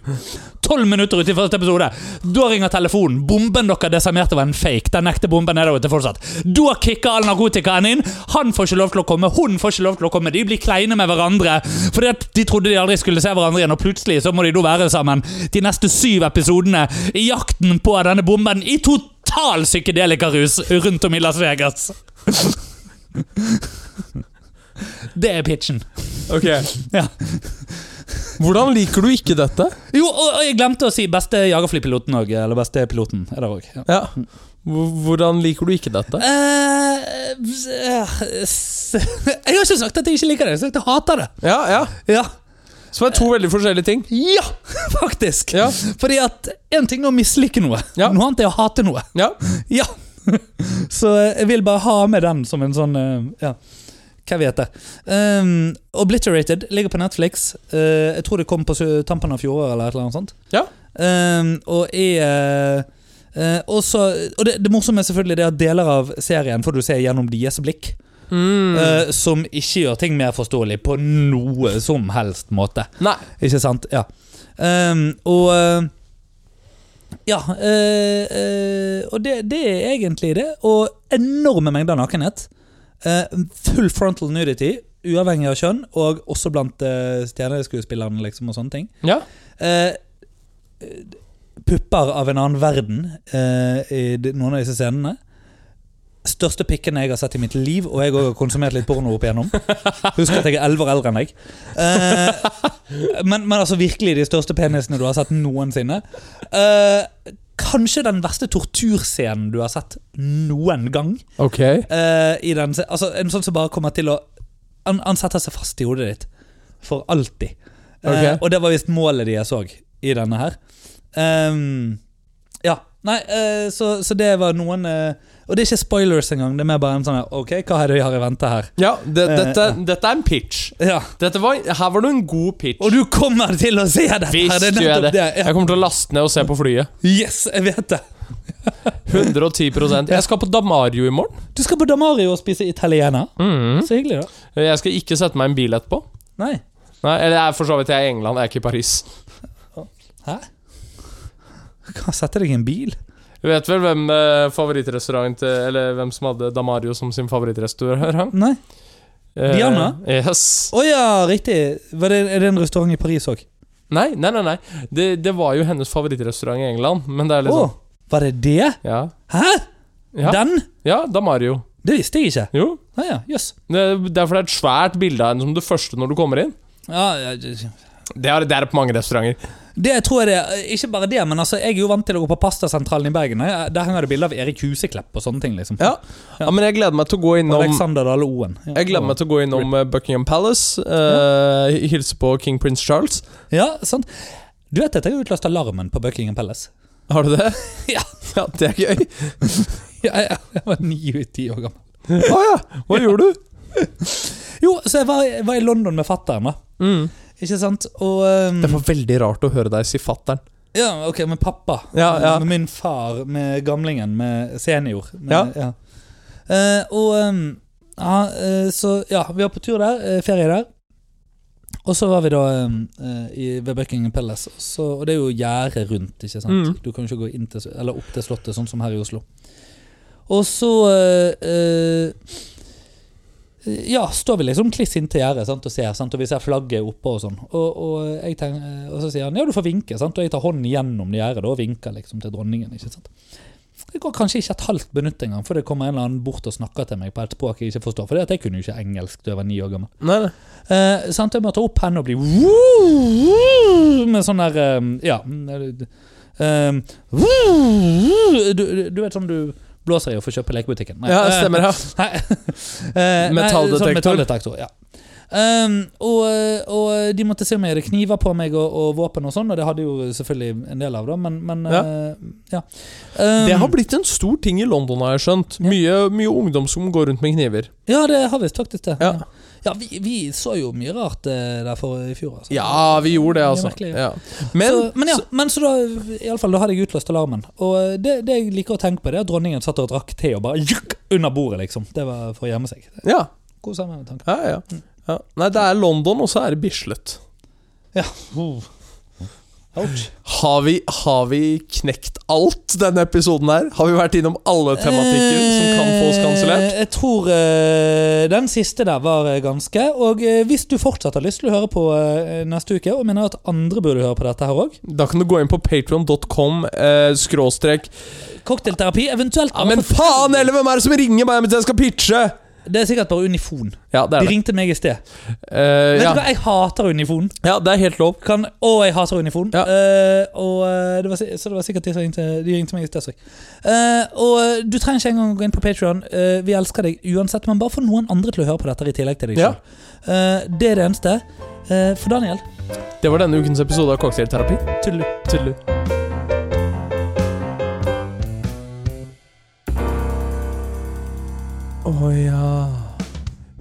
Tolv minutter ute i første episode. Da ringer telefonen. Bomben dere desarmerte var en fake. Den ekte bomben er der ute fortsatt. Da kicker all narkotikaen inn. Han får ikke lov til å komme, hun får ikke lov til å komme. De blir kleine med hverandre fordi at de trodde de aldri skulle se hverandre igjen, og plutselig så må de da være sammen de neste syv episodene i jakten på denne bomben i total psykedelikarus rundt om i Las Vegas. Det er pitchen. Ok. Ja. Hvordan liker du ikke dette? Jo, og og jeg glemte å si beste jagerflypiloten òg. Eller beste piloten. er det også, ja. Ja. Hvordan liker du ikke dette? Eh, jeg har ikke sagt at jeg ikke liker det. Jeg har sagt at jeg hater det. Ja, ja. Ja, Som er to veldig forskjellige ting. ja faktisk. Ja. Fordi at en ting er å mislike noe, Ja. noe annet er å hate noe. Ja. Ja. Så jeg vil bare ha med den som en sånn eh, Ja, hva vet jeg. Um, Obliterated ligger på Netflix. Uh, jeg tror det kom på tampen av fjoråret eller et eller annet sånt. Ja. Um, og er uh, og så- og det, det morsomme er selvfølgelig det at deler av serien får du se gjennom deres blikk. Mm. Uh, som ikke gjør ting mer forståelig på noe som helst måte. Nei. Ikke sant? Ja. Um, og eh, Ja. Øh, øh, og det, det er egentlig det. Og enorme mengder nakenhet. Eh, full frontal nudity, uavhengig av kjønn, og også blant uh, stjerneskuespillerne liksom, og sånne ting. Ja. Eh, pupper av en annen verden i noen av disse scenene. Største pikken jeg har sett i mitt liv, og jeg har konsumert litt porno opp igjennom. Husk at jeg er elleve år eldre enn deg. Eh, men, men altså virkelig de største penisene du har sett noensinne. Eh, kanskje den verste torturscenen du har sett noen gang. Ok. Eh, i den, altså En sånn som bare kommer til å Han, han setter seg fast i hodet ditt. For alltid. Eh, Ok. og det var visst målet de jeg så i denne her. Um, ja. Nei, eh, så, så det var noen eh, Og det er ikke spoilers engang. Det er mer bare en sånn Ok, hva er det vi har i vente her? Ja, det, Eh, dette, ja. dette er en pitch. Ja. Var, her var det en god pitch. Og du kommer til å se dette! Visst det gjør jeg det. det. Ja. Jeg kommer til å laste ned og se på flyet. Yes, jeg vet det! 110% Jeg skal på Damario i morgen. Du skal på Damario og spise italiener. Mm. Så hyggelig, da. Jeg skal ikke sette meg en bil etterpå. Nei. Nei, eller jeg er for så vidt jeg er i England, jeg er ikke i Paris. Hæ? Kan sette deg i en bil? Du vet vel hvem eh, favorittrestaurant til Eller hvem som hadde Damario som sin favorittrestaurant? Nei. Eh, Diana? Yes. Å ja, riktig. Var det, er det en restaurant i Paris òg? Nei, nei, nei. nei. Det, det var jo hennes favorittrestaurant i England, men det er Å, liksom var det det? Ja. Hæ? Ja, Den? ja Damario. Det visste jeg ikke. Jo. Ah, ja, jøss. Det, derfor det er et svært bilde av henne som det første når du kommer inn. Ja, ja, det- Det er det er på mange restauranter. Det tror jeg det. Ikke bare det, men altså, jeg er jo vant til å gå på Pastasentralen i Bergen. Der henger det bilde av Erik Huseklepp og sånne ting. liksom Ja. ja, men jeg gleder meg til å gå Og innom Alexander Dale Oen. Ja. Jeg gleder meg til å gå innom eh, Buckingham Palace, eh, hilse på King Prince Charles. Ja, sant. Du vet at jeg har utløst alarmen på Buckingham Palace? Har du det? Ja. ja det er gøy. Ja, ja, jeg var ni-ti år gammel. Å ja! Hva gjorde du? Jo, så jeg var, jeg var i London med fatteren, da. Mm. Ikke sant? Og um, Det var veldig rart å høre deg si fatter'n. Ja, ok, med pappa. Ja, ja. Med min far, med gamlingen, med senior. Med, Ja. ja. Eh, og um, ja, eh, Så ja, vi var på tur der. Uh, ferie der. Og så var vi da um, eh, i, ved Buckingham Palace. Så, og det er jo gjerde rundt, ikke sant. Mm. Du kan jo ikke gå inn til, eller opp til Slottet, sånn som her i Oslo. Og så eh, Ja, står vi liksom kliss inntil gjerdet sant, og ser, sant, og vi ser flagget oppe og sånn. Og, og, tenker, og så sier han ja, du får vinke, sant, og jeg tar hånden gjennom det gjerdet og vinker liksom til dronningen. ikke sant. Det går kanskje ikke et halvt minutt engang, for det kommer en eller annen bort og snakker til meg på et språk jeg ikke forstår. For det at jeg kunne jo ikke engelsk da jeg var ni år gammel. Nei, nei. Eh, sant? Jeg må ta opp henne og bli med sånn der eh, Ja. eh, du, du, du vet sånn du blåser i å få kjøpe lekebutikken? Nei, Ja, det stemmer. Nei. Eh, nei, Metalldetektor. Sånn metalldetektor, ja. Um, og, og de måtte se om jeg hadde kniver på meg og, og våpen og sånn, og det hadde jo selvfølgelig en del av, da, men, men Ja. Uh, ja. Um, Det har blitt en stor ting i London, har jeg skjønt. Ja. Mye, mye ungdom som går rundt med kniver. Ja, det har vi faktisk det. Ja. Ja, vi, vi så jo mye rart derfor der for i fjor. Altså. Ja, vi gjorde det, altså. Ja. Men, så, men ja, men så da, i alle fall, da hadde jeg utløst alarmen. Og eh, det, det jeg liker å tenke på, det er at dronningen satt og drakk te og bare juk, under bordet, liksom. Det var for å gjemme seg. ja, God sammen ja, ja. ja. Nei, det er London, og så er det Bislett. Ja. Ouch. Har vi, har vi knekt alt denne episoden her? Har vi vært innom alle tematikker som kan få oss kansellert? Eh, Jeg tror eh, den siste der var eh, ganske. Og hvis du fortsatt har lyst til å høre på neste uke, og mener at andre burde høre på dette her òg Da kan du gå inn på patreon.com skråstrek Cocktailterapi, eventuelt Ja, men faen heller, hvem er det som ringer meg mens jeg skal pitche? Det er sikkert bare Unifon. Ja, det De er det. ringte meg i sted. Eh, Vet ja. du hva, jeg hater Unifon. ja, det er helt lov. Kan, og jeg hater Unifon. Ja. Eh, og eh, det var, si- så det var sikkert de som ringte, de ringte meg i sted. sorry. Eh, og eh, du trenger ikke engang gå inn på Patreon vi elsker deg uansett, men bare få noen andre til å høre på dette i tillegg til deg Ja. selv. det er det eneste. Eh, for Daniel, Det var denne ukens episode av Cocktailterapi. tudelu. Tudelu. Å ja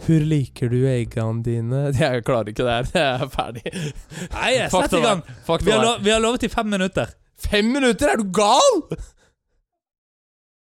Hvor liker du eggene dine? Jeg klarer ikke det her. Jeg er ferdig. Nei, sett i gang. Vi har, lov, vi har lovet i fem minutter. Fem minutter? Er du gal?!